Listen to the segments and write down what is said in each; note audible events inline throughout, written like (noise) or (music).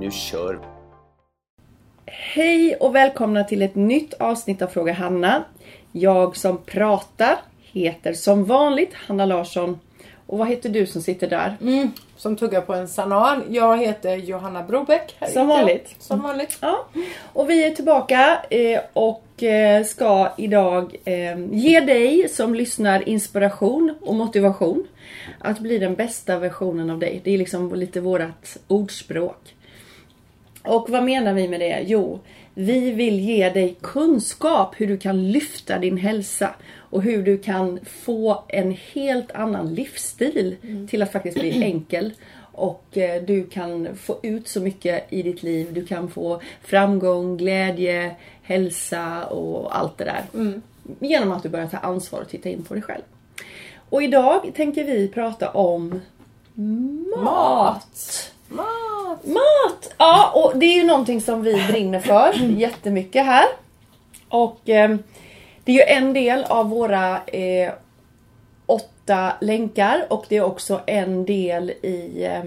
Nu kör vi! Hej och välkomna till ett nytt avsnitt av Fråga Hanna. Jag som pratar heter som vanligt Hanna Larsson. Och vad heter du som sitter där? Mm, som tuggar på en sanan. Jag heter Johanna Brobeck. Här Som heter jag. vanligt. Som vanligt. Ja, och vi är tillbaka eh, och eh, ska idag eh, ge dig som lyssnar inspiration och motivation att bli den bästa versionen av dig. Det är liksom lite vårat ordspråk. Och vad menar vi med det? Jo, vi vill ge dig kunskap hur du kan lyfta din hälsa och hur du kan få en helt annan livsstil till att faktiskt bli (clears throat) enkel. Och eh, du kan få ut så mycket i ditt liv. Du kan få framgång, glädje, hälsa och allt det där. Genom att du börjar ta ansvar och titta in på dig själv. Och idag tänker vi prata om mat. Mat! Mat! Ja, och det är ju någonting som vi brinner för jättemycket här. Och eh, det är ju en del av våra eh, åtta länkar och det är också en del i eh,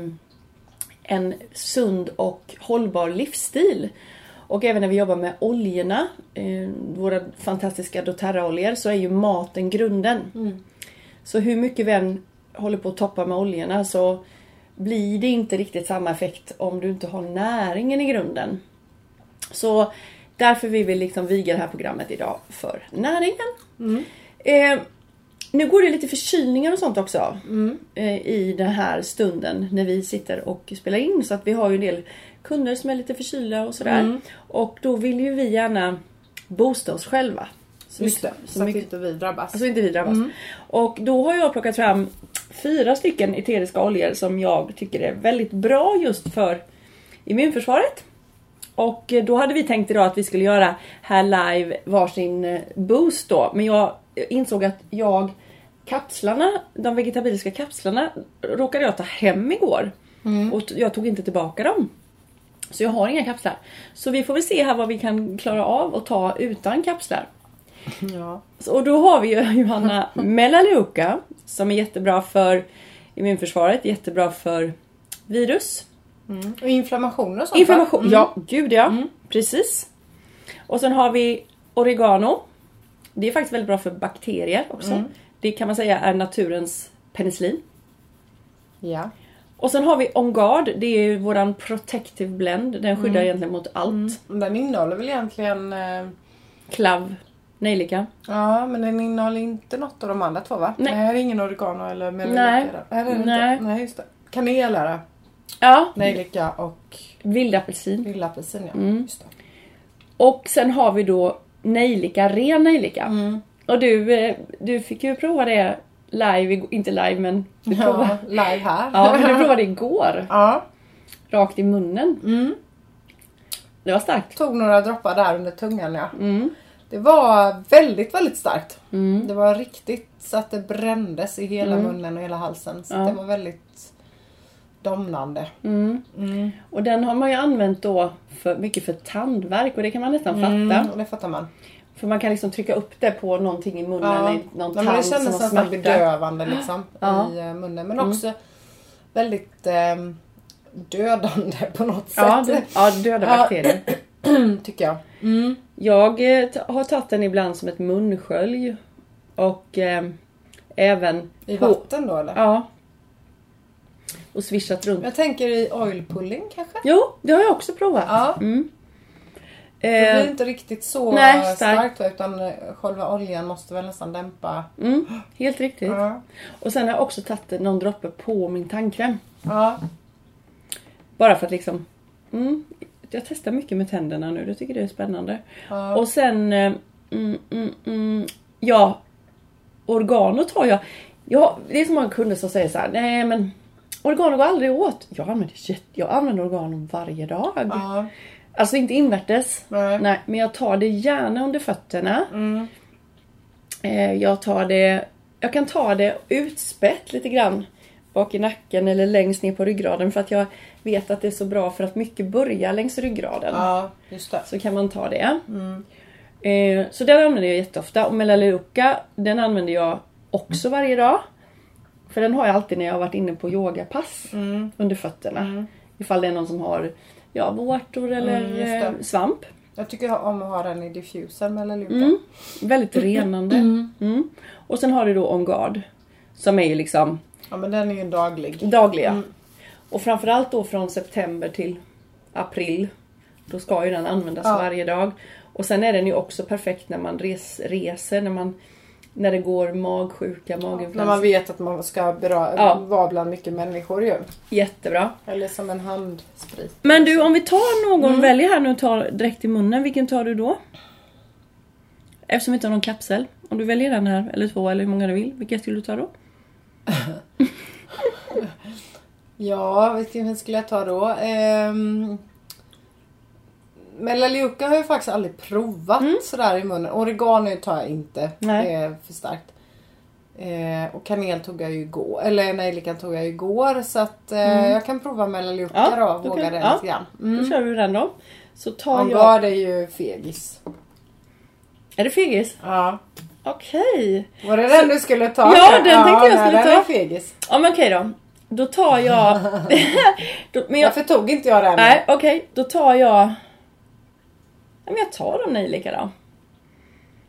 en sund och hållbar livsstil. Och även när vi jobbar med oljorna, eh, våra fantastiska doTERRA-oljor, så är ju maten grunden. Så hur mycket vi än håller på att toppa med oljorna så blir det inte riktigt samma effekt om du inte har näringen i grunden. Så därför vill vi liksom viga det här programmet idag för näringen. Eh, nu går det lite förkylningar och sånt också eh, i den här stunden när vi sitter och spelar in. Så att vi har ju en del kunder som är lite förkylda och sådär. Och då vill ju vi gärna boosta oss själva. Så Just det, mycket- så att inte vi drabbas. så inte vi drabbas. Och då har jag plockat fram fyra stycken eteriska oljor som jag tycker är väldigt bra just för immunförsvaret. Och eh, då hade vi tänkt idag att vi skulle göra här live varsin eh, boost då. Men jag insåg att jag kapslarna, de vegetabiliska kapslarna råkade jag ta hem igår. Och t- jag tog inte tillbaka dem. Så jag har inga kapslar. Så vi får väl se här vad vi kan klara av att ta utan kapslar. (laughs) Ja. Och då har vi ju (laughs) Johanna Melaleuca som är jättebra för immunförsvaret, jättebra för virus. Och inflammationer och sånt Inflammation? Mm. ja gud ja. Precis. Och sen har vi oregano. Det är faktiskt väldigt bra för bakterier också. Mm. Det kan man säga är naturens penicillin. Ja. Och sen har vi On Guard, det är ju våran protective blend. Den Mm. skyddar egentligen mot allt. Den innehåller väl egentligen... Eh, Klav, nejlika. ja, men den innehåller inte något av de andra två va? Nej. Nej det är ingen oregano eller melaleuca. Nej. är det Nej. Inte. Nej, just det. Kanel är det. Ja, Nejlika och vildapelsin. vildapelsin ja. Mm. Just det. Och sen har vi då nejlika, ren nejlika. Mm. Och du, eh, du fick ju prova det live, inte live men du provade, Ja, live här. ja, men du (laughs) provade igår. ja. Rakt i munnen. Mm. Det var starkt. Tog några droppar där under tungan ja. Mm. Det var väldigt, väldigt starkt. Mm. Det var riktigt så att det brändes i hela munnen och hela halsen. Så Ja. det var väldigt domnande. Mm. Mm. Och den har man ju använt då för, mycket för tandvärk och det kan man nästan fatta. Mm, det fattar man. För man kan liksom trycka upp det på någonting i munnen, Ja. i någon Ja, tand det som kändes har nästan bedövande liksom (gasps) Ja. i eh, munnen. Men också väldigt eh, dödande på något Ja, sätt. det, ja, döda Ja. bakterier. (clears throat) Tycker jag. Jag eh, har tagit den ibland som ett munskölj. Och eh, även I på- vatten då eller? Ja. Och swishat runt. Jag tänker i oil pulling kanske? Jo, det har jag också provat. Ja. Mm. Det blir Eh, inte riktigt så nej, starkt. starkt utan eh, själva oljan måste väl nästan dämpa. mm, helt riktigt. Ja. Och sen har jag också tagit någon droppe på min tandkräm. Ja. Bara för att liksom... Mm, jag testar mycket med tänderna nu, jag tycker det är spännande. Ja. Och sen... eh, Mm, mm, mm, ja, organot har jag. Ja, det är så många kunder som säger så här, nej men Oregano går aldrig åt. Jag använder, jag använder oregano varje dag. Ja. Alltså inte invärtes. Nej. Nej, men jag tar det gärna under fötterna. Mm. Eh, jag tar det, jag kan ta det utspätt lite grann bak i nacken eller längst ner på ryggraden för att jag vet att det är så bra för att mycket börjar längs ryggraden. ja, just det. Så kan man ta det. Eh, så den använder jag jätteofta. Och Melaleuca, den använder jag också varje dag. För den har jag alltid när jag har varit inne på yogapass under fötterna. Ifall det är någon som har ja, vårtor eller Mm, det. eh, svamp. Jag tycker om att ha den i diffusern med Leluca. Mm. Väldigt (laughs) renande. Mm. Och sen har du då On Guard. Som är ju liksom Ja men den är ju en daglig. dagliga. Och framförallt då från september till april. Då ska ju den användas Ja. varje dag. Och sen är den ju också perfekt när man res, reser, när man när det går magsjuka, När maginfluensa. man vet att man ska bera- Ja. vara bland mycket människor ju. Jättebra. Eller som en handsprit. Men du om vi tar någon, Mm. väljer här nu och tar direkt i munnen, vilken tar du då? Eftersom vi inte har någon kapsel. Om du väljer den här, eller två, eller hur många du vill. Vilka skulle du ta då? (laughs) Ja, vilken skulle jag ta då? Ehm... Melaleuca har jag faktiskt aldrig provat sådär i munnen. Oregano tar jag inte. Nej. Det är för starkt. Eh, och kanel tog jag ju igår. Eller nejlikan tog jag igår. Så att eh, jag kan prova Melaleuca Ja, då. då Våga kan- den ja. lite grann. Då Mm. kör du den då. Så tar jag... Angard är ju fegis. Är det fegis? Ja. Okej. Var det den du skulle ta? Ja, den tänkte jag skulle den ta. är fegis. Ja men okej då. Då tar jag... (laughs) då, men jag... Varför tog inte jag den? Nej okej, då tar jag... Ja, men jag tar de nejlika då.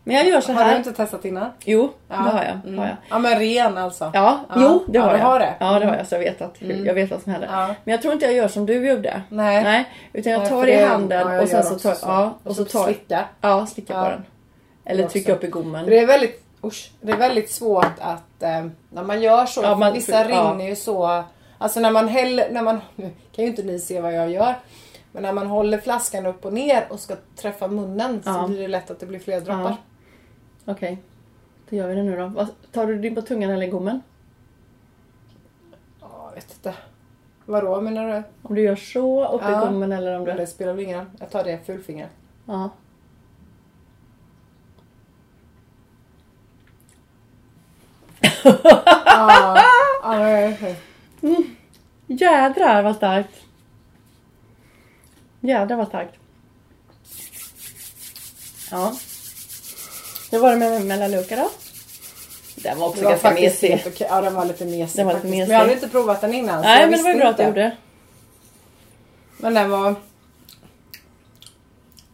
Men jag gör så Har här. du inte testat innan? Jo, Ja. det har jag. Mm. Har jag. Ja men ren alltså. Ja, Ja. jo det Ja, har du jag. har det. Ja det har Mm. jag så jag vet, att, jag vet vad som händer. Ja. Men jag tror inte jag gör som du gjorde. Nej. Nej utan jag tar det i handen ja, jag och sen så tar så. ja, och så så tar slicka. Ja, slicka Ja. på den. Eller Jag trycka också. upp i gommen. Det är väldigt, usch, det är väldigt svårt att eh, när man gör så, Ja, man- vissa ja. rinner ju så, alltså när man häller, när man, (laughs) nu kan ju inte ni se vad jag gör, men när man håller flaskan upp och ner och ska träffa munnen så Ja. blir det lätt att det blir fler droppar. Ja. Okej, då gör vi det nu då. Tar du din på tungan eller i gommen? Ja, jag vet inte. Vadå menar du? Om du gör så upp i Ja. gommen eller om du... det spelar väl ingen roll. Jag tar det fullfinger. Ja. Ja, ja, nej, nej. Jädrar vad starkt. Jädrar vad starkt. Ja. Hur var det med Melaleuca då? Den var också Det var ganska mesig. okej. Ja, den var lite mesig Den var lite mesig. Men jag hade inte provat den innan. Nej men det var ju bra att du gjorde. Men den var...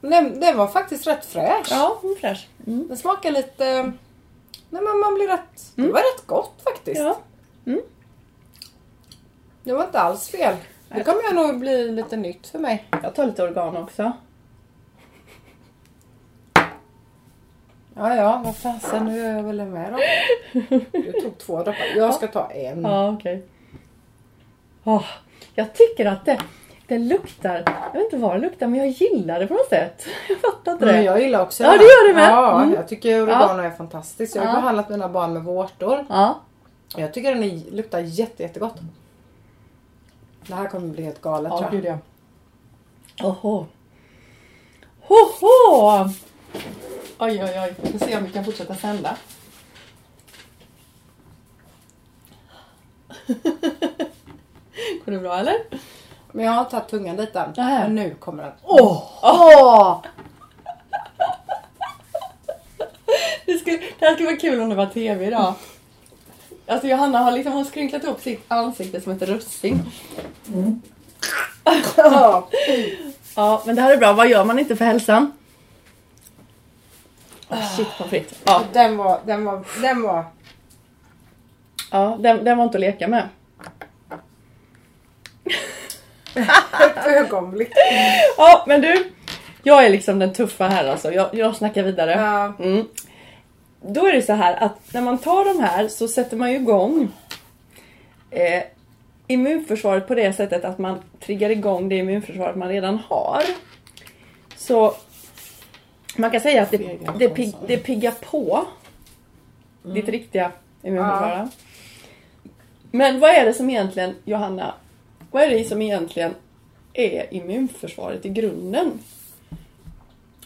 Den, den var faktiskt rätt fräsch. Ja, hon är fräsch. Mm. Den smakar lite... Nej men man blir rätt... Det var rätt gott faktiskt. Ja. Det var inte alls fel. Det kommer jag nog bli lite nytt för mig. Jag tar lite organ också. Ja, ja, vad fasen, nu är jag väl med då. Du tog två droppar. Jag ska ta en. Ja, okej. Åh, jag tycker att det, det luktar, jag vet inte vad det luktar men jag gillar det på något sätt. (laughs) Jag fattar inte det. Men jag gillar också Ja, den det gör du med. Ja, Mm. jag tycker oregano är fantastiskt. Jag har Ja. behandlat mina barn med vårtor. Ja, Jag tycker den är, luktar jätte, jättegott. Det här kommer bli helt galet ja tror jag. gud ja. Oho. Hoho! Oj, oj, oj. Vi får se om vi kan fortsätta sända. (laughs) Går det bra eller? Men jag har tagit tungan dit än. Nähä. Men nu kommer den. Åh! Åh! Det, skulle, det här skulle vara kul om det var tv idag. Alltså Johanna har liksom hon skrynklat upp sitt ansikte som ett russin. Ja. Ja, men det här är bra. Vad gör man inte för hälsan? Oh, shit pommes frites. Ja, Den var, den var, den var. ja den, den var inte att leka med. (laughs) Ett ögonblick. Ja, men du. Jag är liksom den tuffa här alltså. Jag, jag snackar vidare. Ja. Mm. Då är det så här att när man tar de här så sätter man ju igång eh, immunförsvaret på det sättet att man triggar igång det immunförsvaret man redan har. Så man kan säga att det, det, pig, det piggar på ditt riktiga immunförsvar. Men vad är det som egentligen, Johanna, vad är det som egentligen är immunförsvaret i grunden?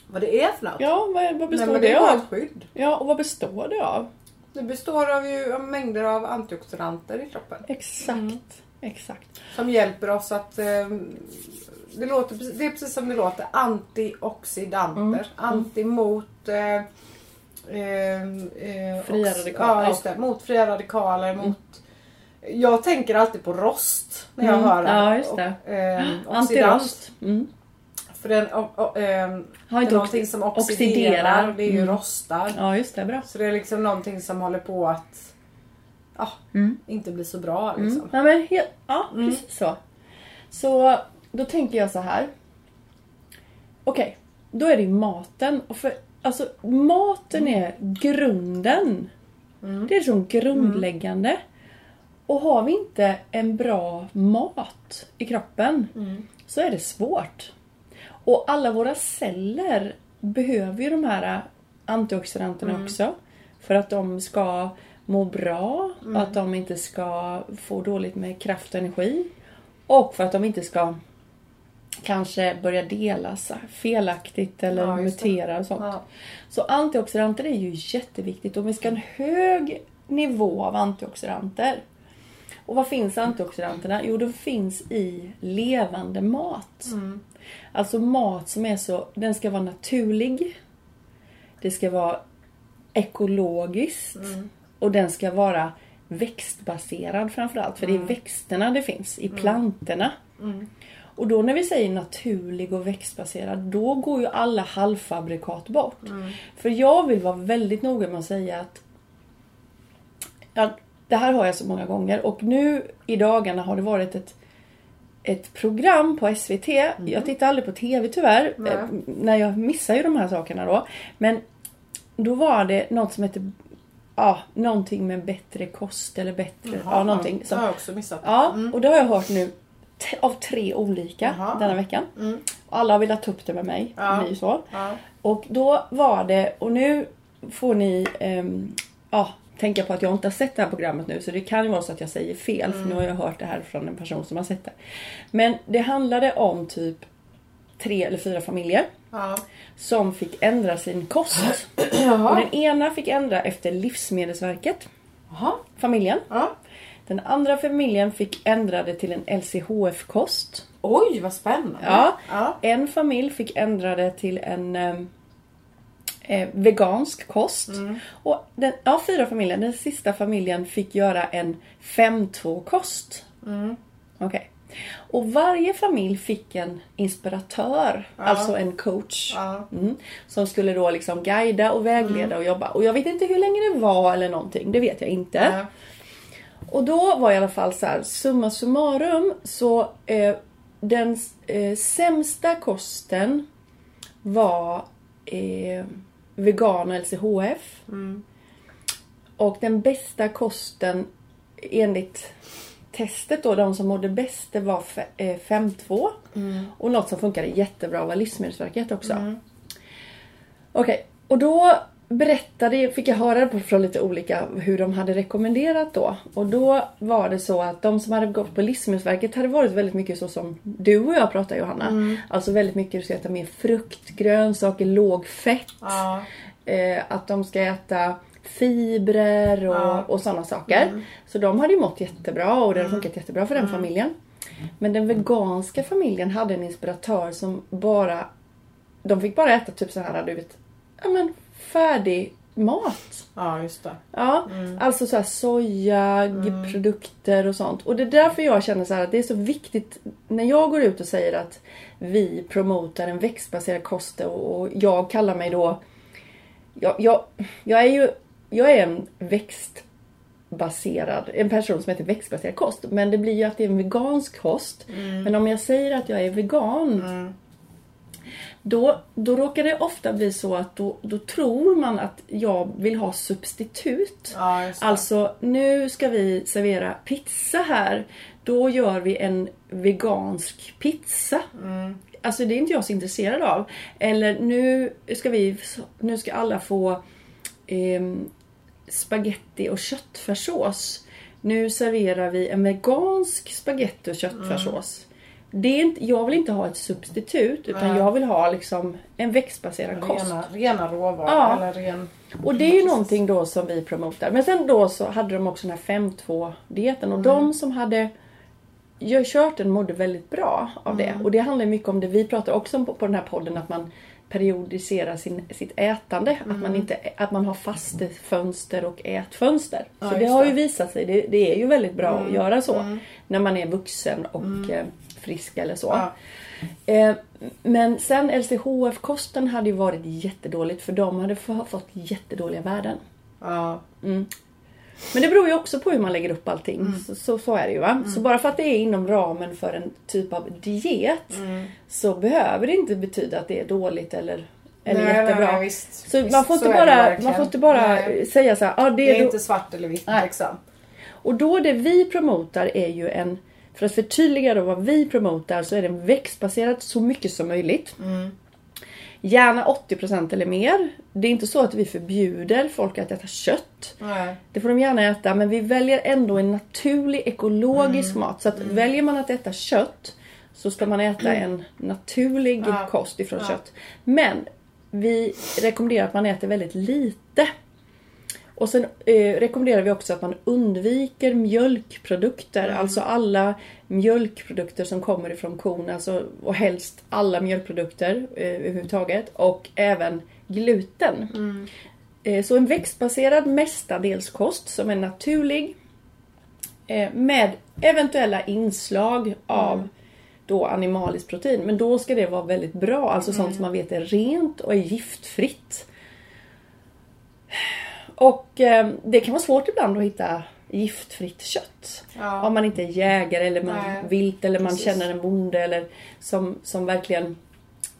Vad det är för något? Ja, vad, vad Nej, består men det det av? ett skydd. Ja, och vad består det av? Det består av ju av mängder av antioxidanter i kroppen. Exakt, exakt. Som hjälper oss att... Eh, det, låter, det är precis som det låter. Antioxidanter. Mm, Anti mot... Eh, eh, eh, Fria ox- radikaler. Ja, just det. Mot fria radikaler. Mot, Jag tänker alltid på rost när jag Mm, hör ja, just det. Och, (gasps) eh. Antirost. Mm. För den, o, o, eh, Har det är någonting som oxiderar. oxiderar. Det är ju Mm. rostar. Ja, just det. Bra. Så det är liksom någonting som håller på att ja, Mm. inte bli så bra. Liksom. Mm. Ja, men ja Mm. precis så. Så då tänker jag så här. Okej, då är det ju maten. Och för, alltså, maten är grunden. Mm. Det är som grundläggande. Och har vi inte en bra mat i kroppen Mm. så är det svårt. Och alla våra celler behöver ju de här antioxidanterna Mm. också. För att de ska må bra, Mm. att de inte ska få dåligt med kraft och energi. Och för att de inte ska kanske börja delas felaktigt eller Ja, mutera och sånt. Ja. Så antioxidanter är ju jätteviktigt och vi ska ha en hög nivå av antioxidanter. Och var finns antioxidanterna? Jo, de finns i levande mat. Mm. Alltså mat som är så, den ska vara naturlig. Det ska vara ekologiskt. Mm. Och den ska vara växtbaserad framförallt. För det är i växterna det finns, i plantorna. Mm. Och då när vi säger naturlig och växtbaserad, då går ju alla halvfabrikat bort. Mm. För jag vill vara väldigt noga med att säga att ja, det här har jag så många gånger och nu i dagarna har det varit ett ett program på SVT. Jag tittar aldrig på TV tyvärr. Nej. eh, När jag missar ju de här sakerna då. Men då var det något som heter Ja, någonting med bättre kost eller bättre... ja, någonting. Det Som, har jag också missat. Ja, och det har jag hört nu av tre olika Jaha. denna veckan. Mm. Alla har velat ta upp det med mig. Ja. Det så. Ja. Och då var det, och nu får ni ehm, ja, tänka på att jag inte har sett det här programmet nu så det kan ju vara så att jag säger fel för nu har jag hört det här från en person som har sett det. Men det handlade om typ tre eller fyra familjer Ja. som fick ändra sin kost. (clears throat) Och den ena fick ändra efter Livsmedelsverket, Jaha. familjen. Ja. Den andra familjen fick ändra det till en LCHF-kost. Oj, vad spännande. Ja. Ja. En familj fick ändra det till en ehm, eh, vegansk kost. Mm. Och den, ja, fyra familjer. Den sista familjen fick göra en 5-2-kost. Mm. Okej. Och varje familj fick en inspiratör, alltså en coach. Ja. Mm, som skulle då liksom guida och vägleda och jobba. Och jag vet inte hur länge det var eller någonting, det vet jag inte. Ja. Och då var i alla fall så här, summa summarum så eh, den eh, sämsta kosten var eh, vegan och LCHF. Mm. Och den bästa kosten enligt testet då, de som mådde bäst, det var fe- eh, 5-2. Mm. Och något som funkade jättebra var Livsmedelsverket också. Okej, och då berättade, fick jag höra på- från lite olika hur de hade rekommenderat då. Och då var det så att de som hade gått på Livsmedelsverket hade varit väldigt mycket så som du och jag pratar Johanna. Alltså väldigt mycket du ska äta mer frukt, grönsaker, låg fett. Ja. Eh, att de ska äta fibrer och, Ja. och sådana saker. Så de hade ju mått jättebra och det hade funkat jättebra för den familjen. Men den veganska familjen hade en inspiratör som bara... De fick bara äta typ så här, du vet, ja men färdig mat. ja, just det. Ja, alltså så här sojaprodukter och sånt. Och det är därför jag känner så att det är så viktigt när jag går ut och säger att vi promotar en växtbaserad kost och, jag kallar mig då... Jag, jag, jag är ju jag är en växtbaserad, en person som heter växtbaserad kost. Men det blir ju att det är en vegansk kost. Men om jag säger att jag är vegan då, då råkar det ofta bli så att då, då tror man att jag vill ha substitut. Ja. Alltså, nu ska vi servera pizza här. Då gör vi en vegansk pizza. Mm. Alltså det är inte jag så intresserad av. Eller nu ska vi, nu ska alla få ehm, spaghetti och köttfärssås. nu serverar vi en vegansk spagetti och köttfärssås. Det är inte, jag vill inte ha ett substitut utan Nej. jag vill ha liksom en växtbaserad kost. Rena, rena råvaror. Ja. Eller ren... Och det är ju någonting då som vi promotar. Men sen då så hade de också den här 5-2 dieten och Mm. de som hade jag kört den mådde väldigt bra av Mm. det. Och det handlar mycket om det vi pratar också om på, på den här podden att man periodiserar sin, sitt ätande. Att, man inte, att man har fastefönster och ätfönster. Ja, så det har ju visat sig. Det, det är ju väldigt bra att göra så. När man är vuxen och eh, frisk eller så. Ja. Eh, men sen LCHF-kosten hade ju varit jättedåligt för de hade få- fått jättedåliga värden. Ja. Men det beror ju också på hur man lägger upp allting. Mm. Så, så, så är det ju va. Så bara för att det är inom ramen för en typ av diet Mm. så behöver det inte betyda att det är dåligt eller, eller Nej, jättebra. nej, nej, visst. så Visst, man får så bara, man får inte bara Nej. säga så här, ah, det Det är, inte svart eller vitt liksom. Och då det vi promotar är ju en, för att förtydliga då vad vi promotar så är det en växtbaserad så mycket som möjligt. Gärna 80% eller mer. Det är inte så att vi förbjuder folk att äta kött. Nej. Det får de gärna äta men vi väljer ändå en naturlig ekologisk mat. Så att väljer man att äta kött så ska man äta en naturlig Ja. kost ifrån Ja. kött. Men vi rekommenderar att man äter väldigt lite. Och sen eh, rekommenderar vi också att man undviker mjölkprodukter. Alltså alla mjölkprodukter som kommer ifrån kon. Alltså, och helst alla mjölkprodukter eh, överhuvudtaget. Och även gluten. Eh, Så en växtbaserad mestadels kost som är naturlig. eh, Med eventuella inslag av då animaliskt protein. Men då ska det vara väldigt bra. Alltså sånt som man vet är rent och är giftfritt. Och eh, det kan vara svårt ibland att hitta giftfritt kött. Ja. Om man inte är jägare eller man Nej, vilt eller man precis. känner en bonde eller som, som verkligen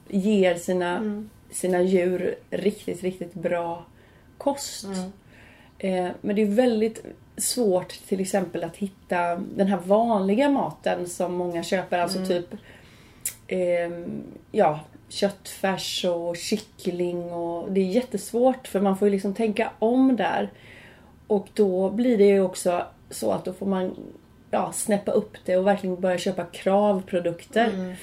ger sina, Mm. sina djur riktigt, riktigt bra kost. Mm. Eh, men det är väldigt svårt till exempel att hitta den här vanliga maten som många köper. Alltså Mm. typ ehm, ja, köttfärs och kyckling. Och det är jättesvårt för man får ju liksom tänka om där. Och då blir det ju också så att då får man ja, snäppa upp det och verkligen börja köpa kravprodukter.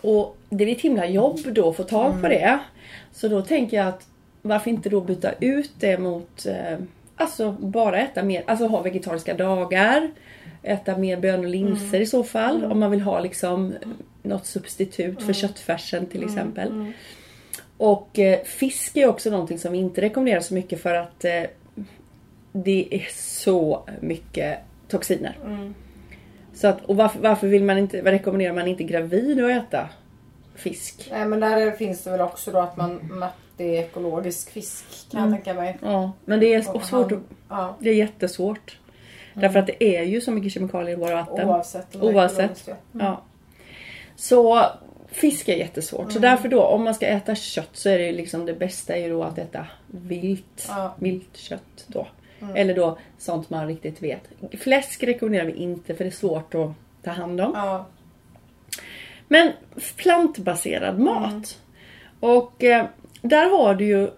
Och det är ett himla jobb då att få tag på det. Så då tänker jag att varför inte då byta ut det mot eh, Alltså bara äta mer, alltså ha vegetariska dagar. Äta mer bönor och linser i så fall. Om man vill ha liksom något substitut för köttfärsen till exempel. Och eh, fisk är också någonting som vi inte rekommenderar så mycket för att eh, det är så mycket toxiner. Så att, och varför, varför vill man inte, rekommenderar man inte gravid att äta fisk? Nej men där finns det väl också då att man att det är ekologisk fisk kan jag tänka mig. Ja, men det är Och svårt att, Ja, Det är jättesvårt. Därför att det är ju så mycket kemikalier i våra vatten. oavsett. Oavsett. ja. Så fisk är jättesvårt. Så därför då om man ska äta kött så är det ju liksom det bästa är ju då att äta vilt, Ja. vilt kött då. Eller då sånt man riktigt vet. Fläsk rekommenderar vi inte för det är svårt att ta hand om. Ja. Men plantbaserad mat. Och eh, där har du ju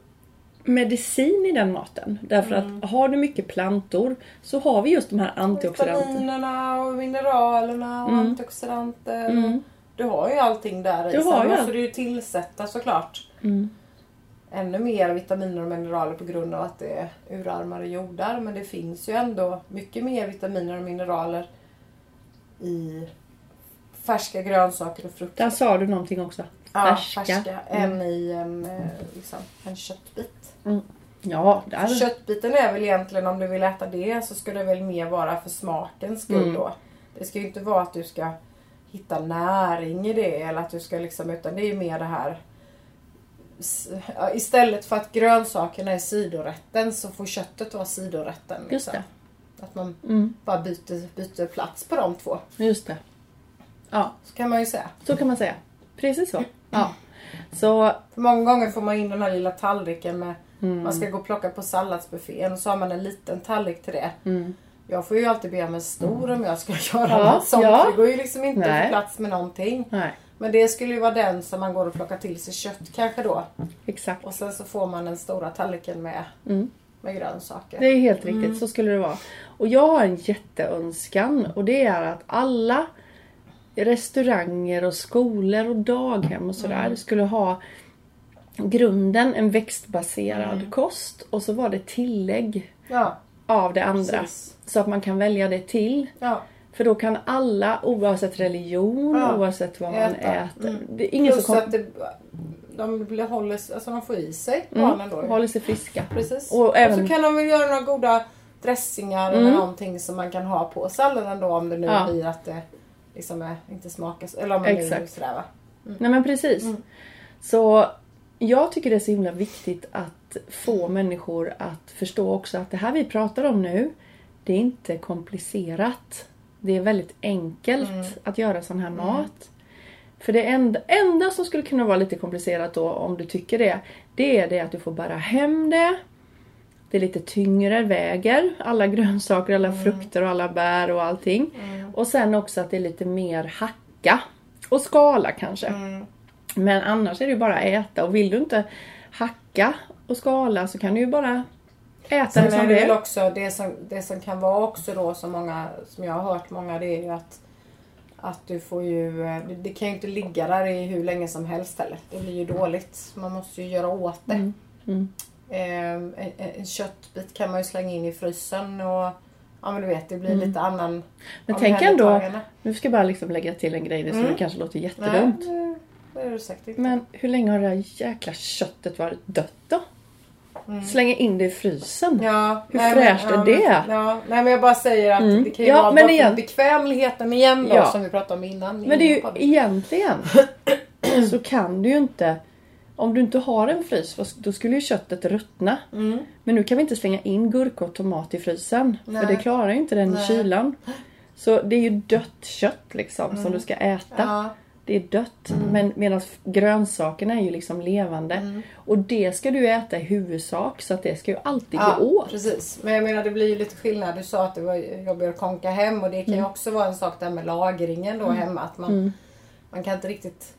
medicin i den maten. Därför att har du mycket plantor så har vi just de här antioxidanterna. Vitaminerna och mineralerna och antioxidanter. Och du har ju allting där i. Du har Sen måste du ju tillsätta såklart. Ännu mer vitaminer och mineraler på grund av att det är urarmare jordar. Men det finns ju ändå mycket mer vitaminer och mineraler i färska grönsaker och frukter. Där sa du någonting också. Ja, Färska. färska. Än i en, eh, liksom, en köttbit. Ja, där. Köttbiten är väl egentligen om du vill äta det så ska det väl mer vara för smakens skull Mm. då. Det ska ju inte vara att du ska hitta näring i det eller att du ska liksom utan det är ju mer det här Istället för att grönsakerna är sidorätten så får köttet vara sidorätten. Just Liksom. det. Att man Mm, bara byter, byter plats på de två. just det. Ja, Så kan man ju säga. så kan man säga. Precis så. Ja. Så, För många gånger får man in den här lilla tallriken med Mm. Man ska gå och plocka på salladsbuffén och så har man en liten tallrik till det. mm. Jag får ju alltid be om en stor om jag ska (laughs) göra Ja, något sånt. ja. Det går ju liksom inte Nej. att få plats med någonting. Nej, Men det skulle ju vara den som man går och plockar till sig kött kanske då. exakt. Och sen så får man den stora tallriken med Mm. med grönsaker. Det är helt riktigt, så skulle det vara. Och jag har en jätteönskan och det är att alla restauranger och skolor och daghem och sådär skulle ha grunden en växtbaserad kost och så var det tillägg Ja, av det andra. Precis. Så att man kan välja det till. ja. För då kan alla oavsett religion, Ja, oavsett vad man äta. äter. Mm. Det är ingen Plus som kom, att det, de blir- håller, alltså de får i sig mm, barnen då. håller sig friska. Precis. Och Och, även- så kan de väl göra några goda dressingar Mm. eller någonting som man kan ha på salladen då om det nu Ja. blir att det liksom är, inte smakar så- eller om man nu Exakt. sådär va. Nej men precis. Mm. Så jag tycker det är så himla viktigt att få människor att förstå också att det här vi pratar om nu, det är inte komplicerat. Det är väldigt enkelt Mm. att göra sån här mat. För det enda, enda som skulle kunna vara lite komplicerat då, om du tycker det, det är det att du får bära hem det. Det är lite tyngre, väger alla (laughs) grönsaker, alla Mm. frukter och alla bär och allting. Och sen också att det är lite mer hacka och skala kanske. Mm. Men annars är det ju bara att äta och vill du inte hacka och skala så kan du ju bara äta det som är det är. också det som, det som kan vara också då som många, som jag har hört många, det är ju att att du får ju, eh, det, kan ju inte ligga där i hur länge som helst heller. Det blir ju dåligt. Man måste ju göra åt det. Mm, mm. Eh, en, en köttbit kan man ju slänga in i frysen och ja men du vet det blir Mm. lite annan Men tänk ändå, nu ska jag bara liksom lägga till en grej, som Mm. kanske låter Nej, jättedumt. det- det är det säkert inte. Men hur länge har det här jäkla köttet varit dött då? Mm. Slänga in det i frysen. Ja, Hur nej, fräscht men, är det? Ja, nej men jag bara säger att Mm. det kan ju Ja, vara men igen- bekvämligheten igen då Ja. som vi pratade om innan. Men det är ju podden. egentligen (clears throat) så kan du ju inte om du inte har en frys, då skulle ju köttet ruttna. Mm. Men nu kan vi inte slänga in gurka och tomat i frysen. Nej. För det klarar ju inte den Nej. kylan. Så det är ju dött kött liksom som du ska äta. Mm. Ja, Det är dött. Men medan grönsakerna är ju liksom levande. Mm. Och det ska du äta i huvudsak. Så att det ska ju alltid ja gå åt. precis. Men jag menar det blir ju lite skillnad. Du sa att det var jobbigare att konka hem och det kan ju Mm. också vara en sak där med lagringen då hemma. Att man, man kan inte riktigt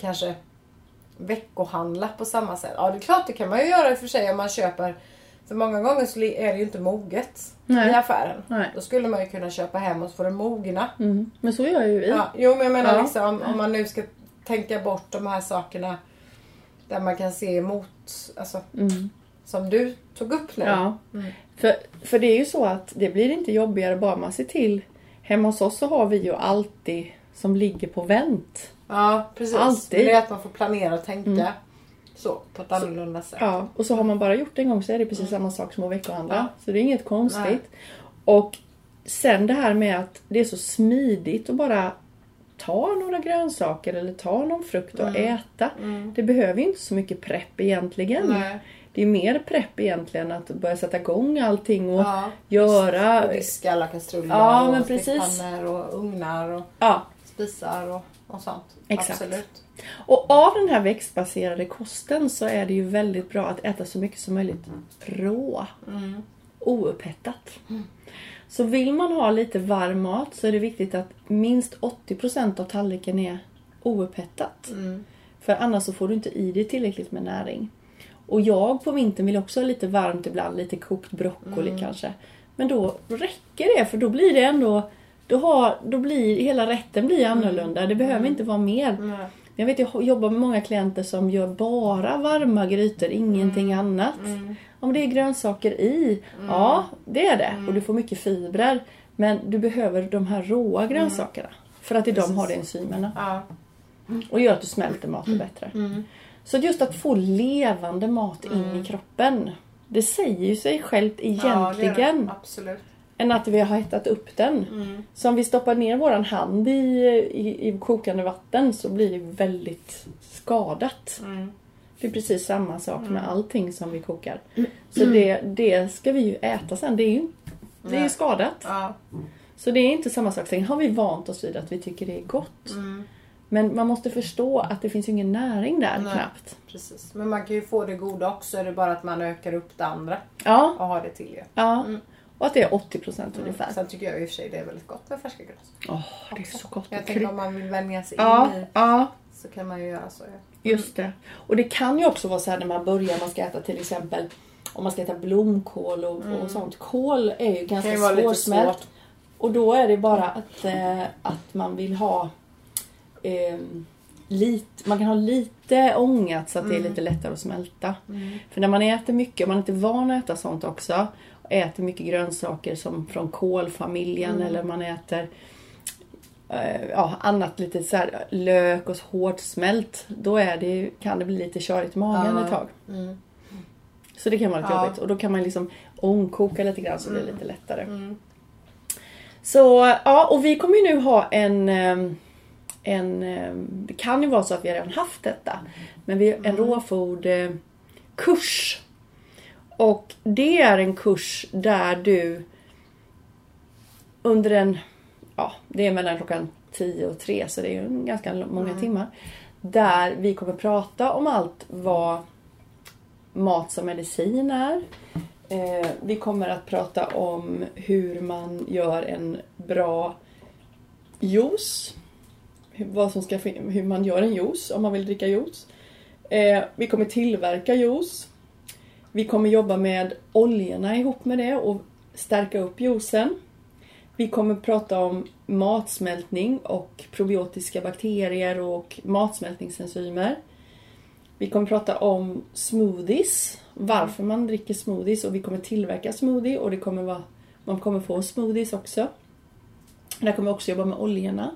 kanske veckohandla på samma sätt. Ja det är klart det kan man ju göra i och för sig om man köper för många gånger så är det ju inte moget Nej. i affären. Nej. Då skulle man ju kunna köpa hem och får det mogna. Mm. Men så gör ju vi. Ja, jo men jag menar Ja. liksom om, om man nu ska tänka bort de här sakerna där man kan se emot, alltså Mm. som du tog upp nu. Ja. Mm. För, för det är ju så att det blir inte jobbigare bara man ser till. Hemma hos oss så har vi ju alltid som ligger på vänt. Ja, precis. Alltid. Men Det är att man får planera och tänka Mm. Så på ett annorlunda sätt. Ja, och så har man bara gjort det en gång så är det precis samma sak som att veckohandla. Ja. Så det är inget konstigt. Nej. Och sen det här med att det är så smidigt att bara ta några grönsaker eller ta någon frukt och äta. Mm. Det behöver ju inte så mycket prepp egentligen. Nej. Det är mer prepp egentligen att börja sätta igång allting och Ja. göra... Och diska alla kastruller Ja, men och precis. stekpannor och ugnar och Ja, spisar och, och sånt. Exakt. Absolut. Och av den här växtbaserade kosten så är det ju väldigt bra att äta så mycket som möjligt rå. Mm. Oupphetta. Så vill man ha lite varm mat så är det viktigt att minst 80% av tallriken är oupphett. Mm. För annars så får du inte i dig tillräckligt med näring. Och jag på vintern vill också ha lite varmt ibland, lite kokt broccoli Mm. kanske. Men då räcker det för då blir det ändå då, har, då blir hela rätten blir annorlunda. Det behöver inte vara mer. Nej. Jag vet jag jobbar med många klienter som gör bara varma grytor, ingenting annat. Mm. Om det är grönsaker i, ja det är det. Och du får mycket fibrer. Men du behöver de här råa grönsakerna. För att i dem har det enzymerna. Ja. Och gör att du smälter maten bättre. Mm. Så just att få levande mat in i kroppen. Det säger ju sig självt Ja, det det. egentligen. Absolut. Än att vi har hettat upp den. Mm. Så om vi stoppar ner våran hand i, i, i kokande vatten så blir det väldigt skadat. Mm. Det är precis samma sak med allting som vi kokar. Så det, det ska vi ju äta sen. Det är ju, det är ju skadat. Ja. Så det är inte samma sak. Sen har vi vant oss vid att vi tycker det är gott. Mm. Men man måste förstå att det finns ingen näring där Nej. knappt. Precis. Men man kan ju få det goda också. Det är bara att man ökar upp det andra Ja, och har det till ju. ja. Mm. Och att det är 80% ungefär. Sen tycker jag i och för sig det är väldigt gott med färska grönsaker. Åh, det är så gott. Jag tänker om man vill vänja sig Ja, in i ja. så kan man ju göra så. Ja. Just det. Och det kan ju också vara så här när man börjar, man ska äta till exempel om man ska äta blomkål och, och sånt. Kål är ju Mm. Ganska kan ju vara lite svårsmält. Och då är det bara att, eh, att man vill ha eh, lite, man kan ha lite ångat så att det är lite lättare att smälta. För när man äter mycket, om man inte är van att äta sånt också, äter mycket grönsaker som från kålfamiljen eller man äter eh, ja, annat lite så här, lök och hårt smält. Då är det, kan det bli lite körigt i magen Ja. ett tag. Mm. Så det kan vara lite Ja. jobbigt. Och då kan man liksom ångkoka lite grann så det blir lite lättare. Mm. Så ja, och vi kommer ju nu ha en ehm, en, ehm, det kan ju vara så att vi redan haft detta. Men vi en råfodkurs. Och det är en kurs där du under en, ja det är mellan klockan 10 och 3 så det är ju ganska många timmar. Där vi kommer prata om allt vad mat som medicin är. Eh, vi kommer att prata om hur man gör en bra juice. Hur, vad som ska, hur man gör en juice om man vill dricka juice. Eh, vi kommer tillverka juice. Vi kommer jobba med oljorna ihop med det och stärka upp juicen. Vi kommer prata om matsmältning och probiotiska bakterier och matsmältningsenzymer. Vi kommer prata om smoothies, varför man dricker smoothies och vi kommer tillverka smoothie och det kommer vara, man kommer få smoothies också. Där kommer vi också jobba med oljorna.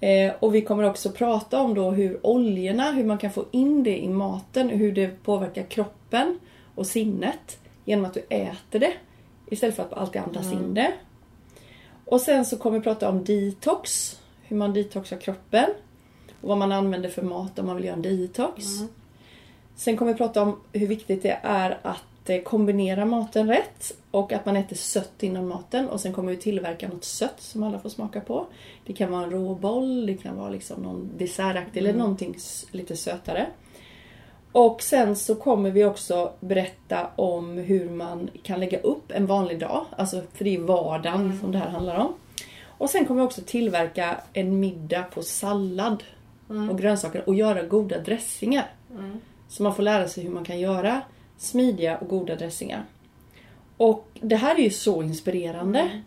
Eh, och vi kommer också prata om då hur oljorna, hur man kan få in det i maten, hur det påverkar kroppen och sinnet genom att du äter det istället för att alltid andas in det. Och sen så kommer vi prata om detox, hur man detoxar kroppen och vad man använder för mat om man vill göra en detox. Sen kommer vi prata om hur viktigt det är att eh, kombinera maten rätt och att man äter sött innan maten och sen kommer vi tillverka något sött som alla får smaka på. Det kan vara en råboll, det kan vara liksom någon dessertaktig eller någonting lite sötare. Och sen så kommer vi också berätta om hur man kan lägga upp en vanlig dag. Alltså för det är vardagen som det här handlar om. Och sen kommer vi också tillverka en middag på sallad och grönsaker och göra goda dressingar. Så man får lära sig hur man kan göra smidiga och goda dressingar. Och det här är ju så inspirerande.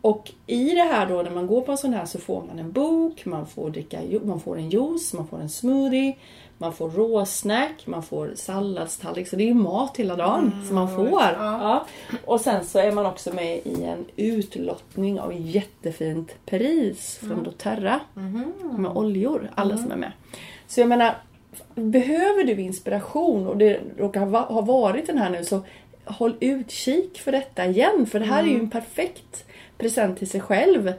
Och i det här då när man går på en sån här så får man en bok, man får, dricka, man får en juice, man får en smoothie, man får råsnack, man får salladstallrik. Så det är ju mat hela dagen som man får. Ja. Och sen så är man också med i en utlottning av jättefint pris från doTERRA. Med oljor, alla som är med. Så jag menar, behöver du inspiration och det råkar ha varit den här nu så håll utkik för detta igen. För det här är ju en perfekt present till sig själv.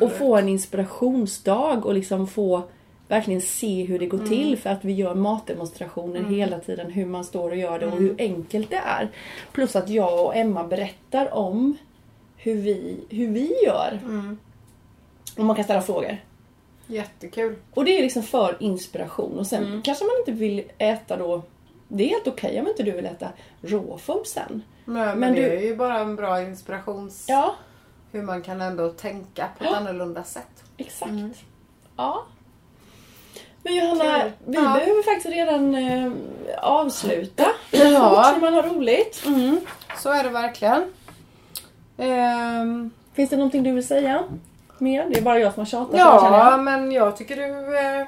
Och få en inspirationsdag och liksom få verkligen se hur det går till för att vi gör matdemonstrationer hela tiden hur man står och gör det och hur enkelt det är. Plus att jag och Emma berättar om hur vi, hur vi gör. Och man kan ställa frågor. Jättekul. Och det är liksom för inspiration. Och sen kanske man inte vill äta då... Det är helt okej om inte du vill äta råfood sen. Men, men, Men det du- är ju bara en bra inspirations... Ja, Hur man kan ändå tänka på ett annorlunda sätt. exakt. Ja. Men Johanna, vi Ja. behöver faktiskt redan eh, avsluta. Ja. Fort man har roligt. Så är det verkligen. Ehm, Finns det någonting du vill säga? Mer? Det är bara jag som har tjatat. ja, jag. men jag tycker du... Eh,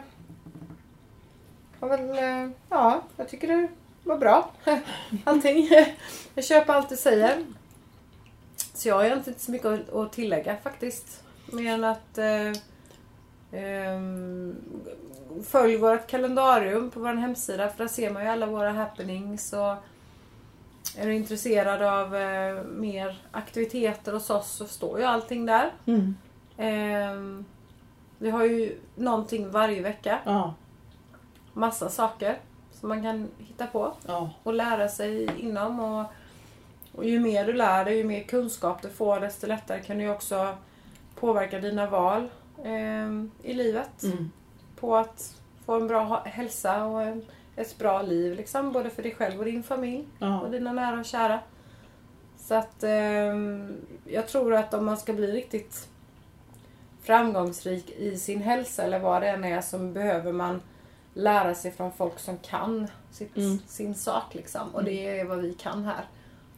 har väl... Eh, ja, jag tycker du var bra. (laughs) Allting. (laughs) jag köper allt du säger. Så jag har egentligen inte så mycket att, att tillägga faktiskt. Mer än att... Eh, ehm, följ vårt kalendarium på vår hemsida för där ser man ju alla våra happenings. Och är du intresserad av eh, mer aktiviteter hos oss så står ju allting där. Mm. Ehm, vi har ju någonting varje vecka. Ja. Massa saker som man kan hitta på Ja. och lära sig inom. Och, och ju mer du lär dig, ju mer kunskap du får desto lättare kan du också påverka dina val ehm, i livet. Mm. På att få en bra hälsa och en, ett bra liv liksom. Både för dig själv och din familj Ja. och dina nära och kära. Så att ehm, jag tror att om man ska bli riktigt framgångsrik i sin hälsa eller vad det än är så behöver man lära sig från folk som kan sitt, Mm. sin sak liksom. Och det är vad vi kan här.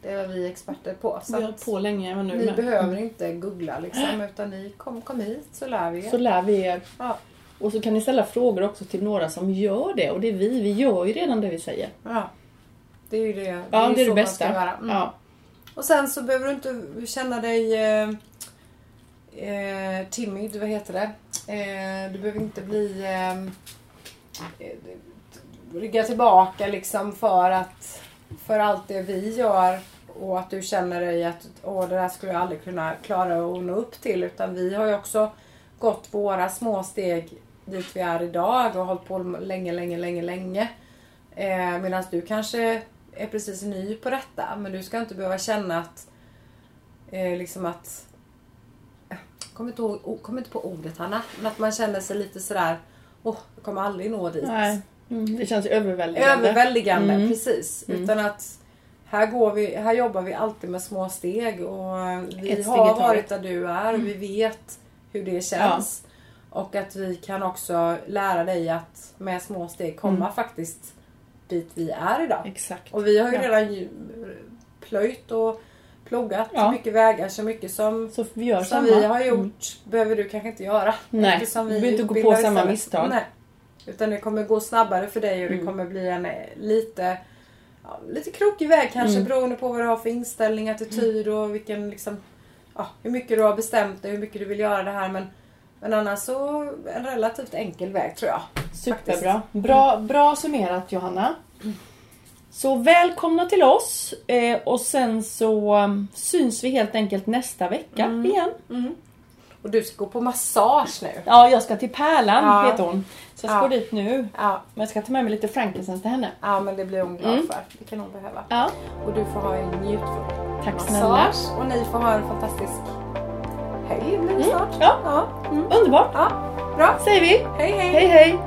Det är vi är experter på. Så Vi har på länge nu ni med. behöver inte googla liksom utan ni kom, kom hit så lär vi er. Så lär vi er. Ja. Och så kan ni ställa frågor också till några som gör det. Och det är vi. Vi gör ju redan det vi säger. Ja. Det är ju det, det, Ja, ju det är det bästa. Mm. Ja. Och sen så behöver du inte känna dig eh, eh, timid, vad heter det? Eh, du behöver inte bli eh, eh, rygga tillbaka liksom för att för allt det vi gör och att du känner dig att Åh, det där skulle jag aldrig kunna klara att nå upp till utan vi har ju också gått våra små steg dit vi är idag och hållit på länge, länge, länge, länge. Eh, Medan du kanske är precis ny på detta men du ska inte behöva känna att eh, liksom att jag kommer inte, ihåg, kommer inte på ordet Hanna, men att man känner sig lite sådär åh, jag kommer aldrig nå dit. Nej. Mm, det känns överväldigande. Överväldigande, Mm. precis. Mm. Utan att här, går vi, här jobbar vi alltid med små steg och vi har varit där du är och vi vet hur det känns. Och att vi kan också lära dig att med små steg komma Mm. faktiskt dit vi är idag. Exakt. Och vi har ju Ja. redan plöjt och plogat Ja. mycket vägar så mycket som, Så vi gör som samma. vi har gjort Mm. behöver du kanske inte göra. Nej, Eftersom du behöver inte gå på samma misstag. Nej. Utan det kommer gå snabbare för dig och det Mm. kommer bli en eh, lite ja, lite krokig väg kanske Mm. beroende på vad du har för inställning, attityd och vilken liksom ja, hur mycket du har bestämt dig, hur mycket du vill göra det här men men annars så en relativt enkel väg tror jag. Superbra. Bra, bra summerat Johanna. Så välkomna till oss eh, och sen så um, syns vi helt enkelt nästa vecka Mm. igen. Och du ska gå på massage nu. Ja, jag ska till Pärlan Ja. heter hon. Så jag ska Ja. gå dit nu. Ja, Men jag ska ta med mig lite frankincense till henne. ja men det blir hon glad Mm. för. Det kan hon behöva. Ja, Och du får ha en njutfull tack snälla. massage och ni får ha en fantastisk helg blir det snart. Ja. ja. Underbart. ja. Bra. Säger vi. Hej hej. Hej hej.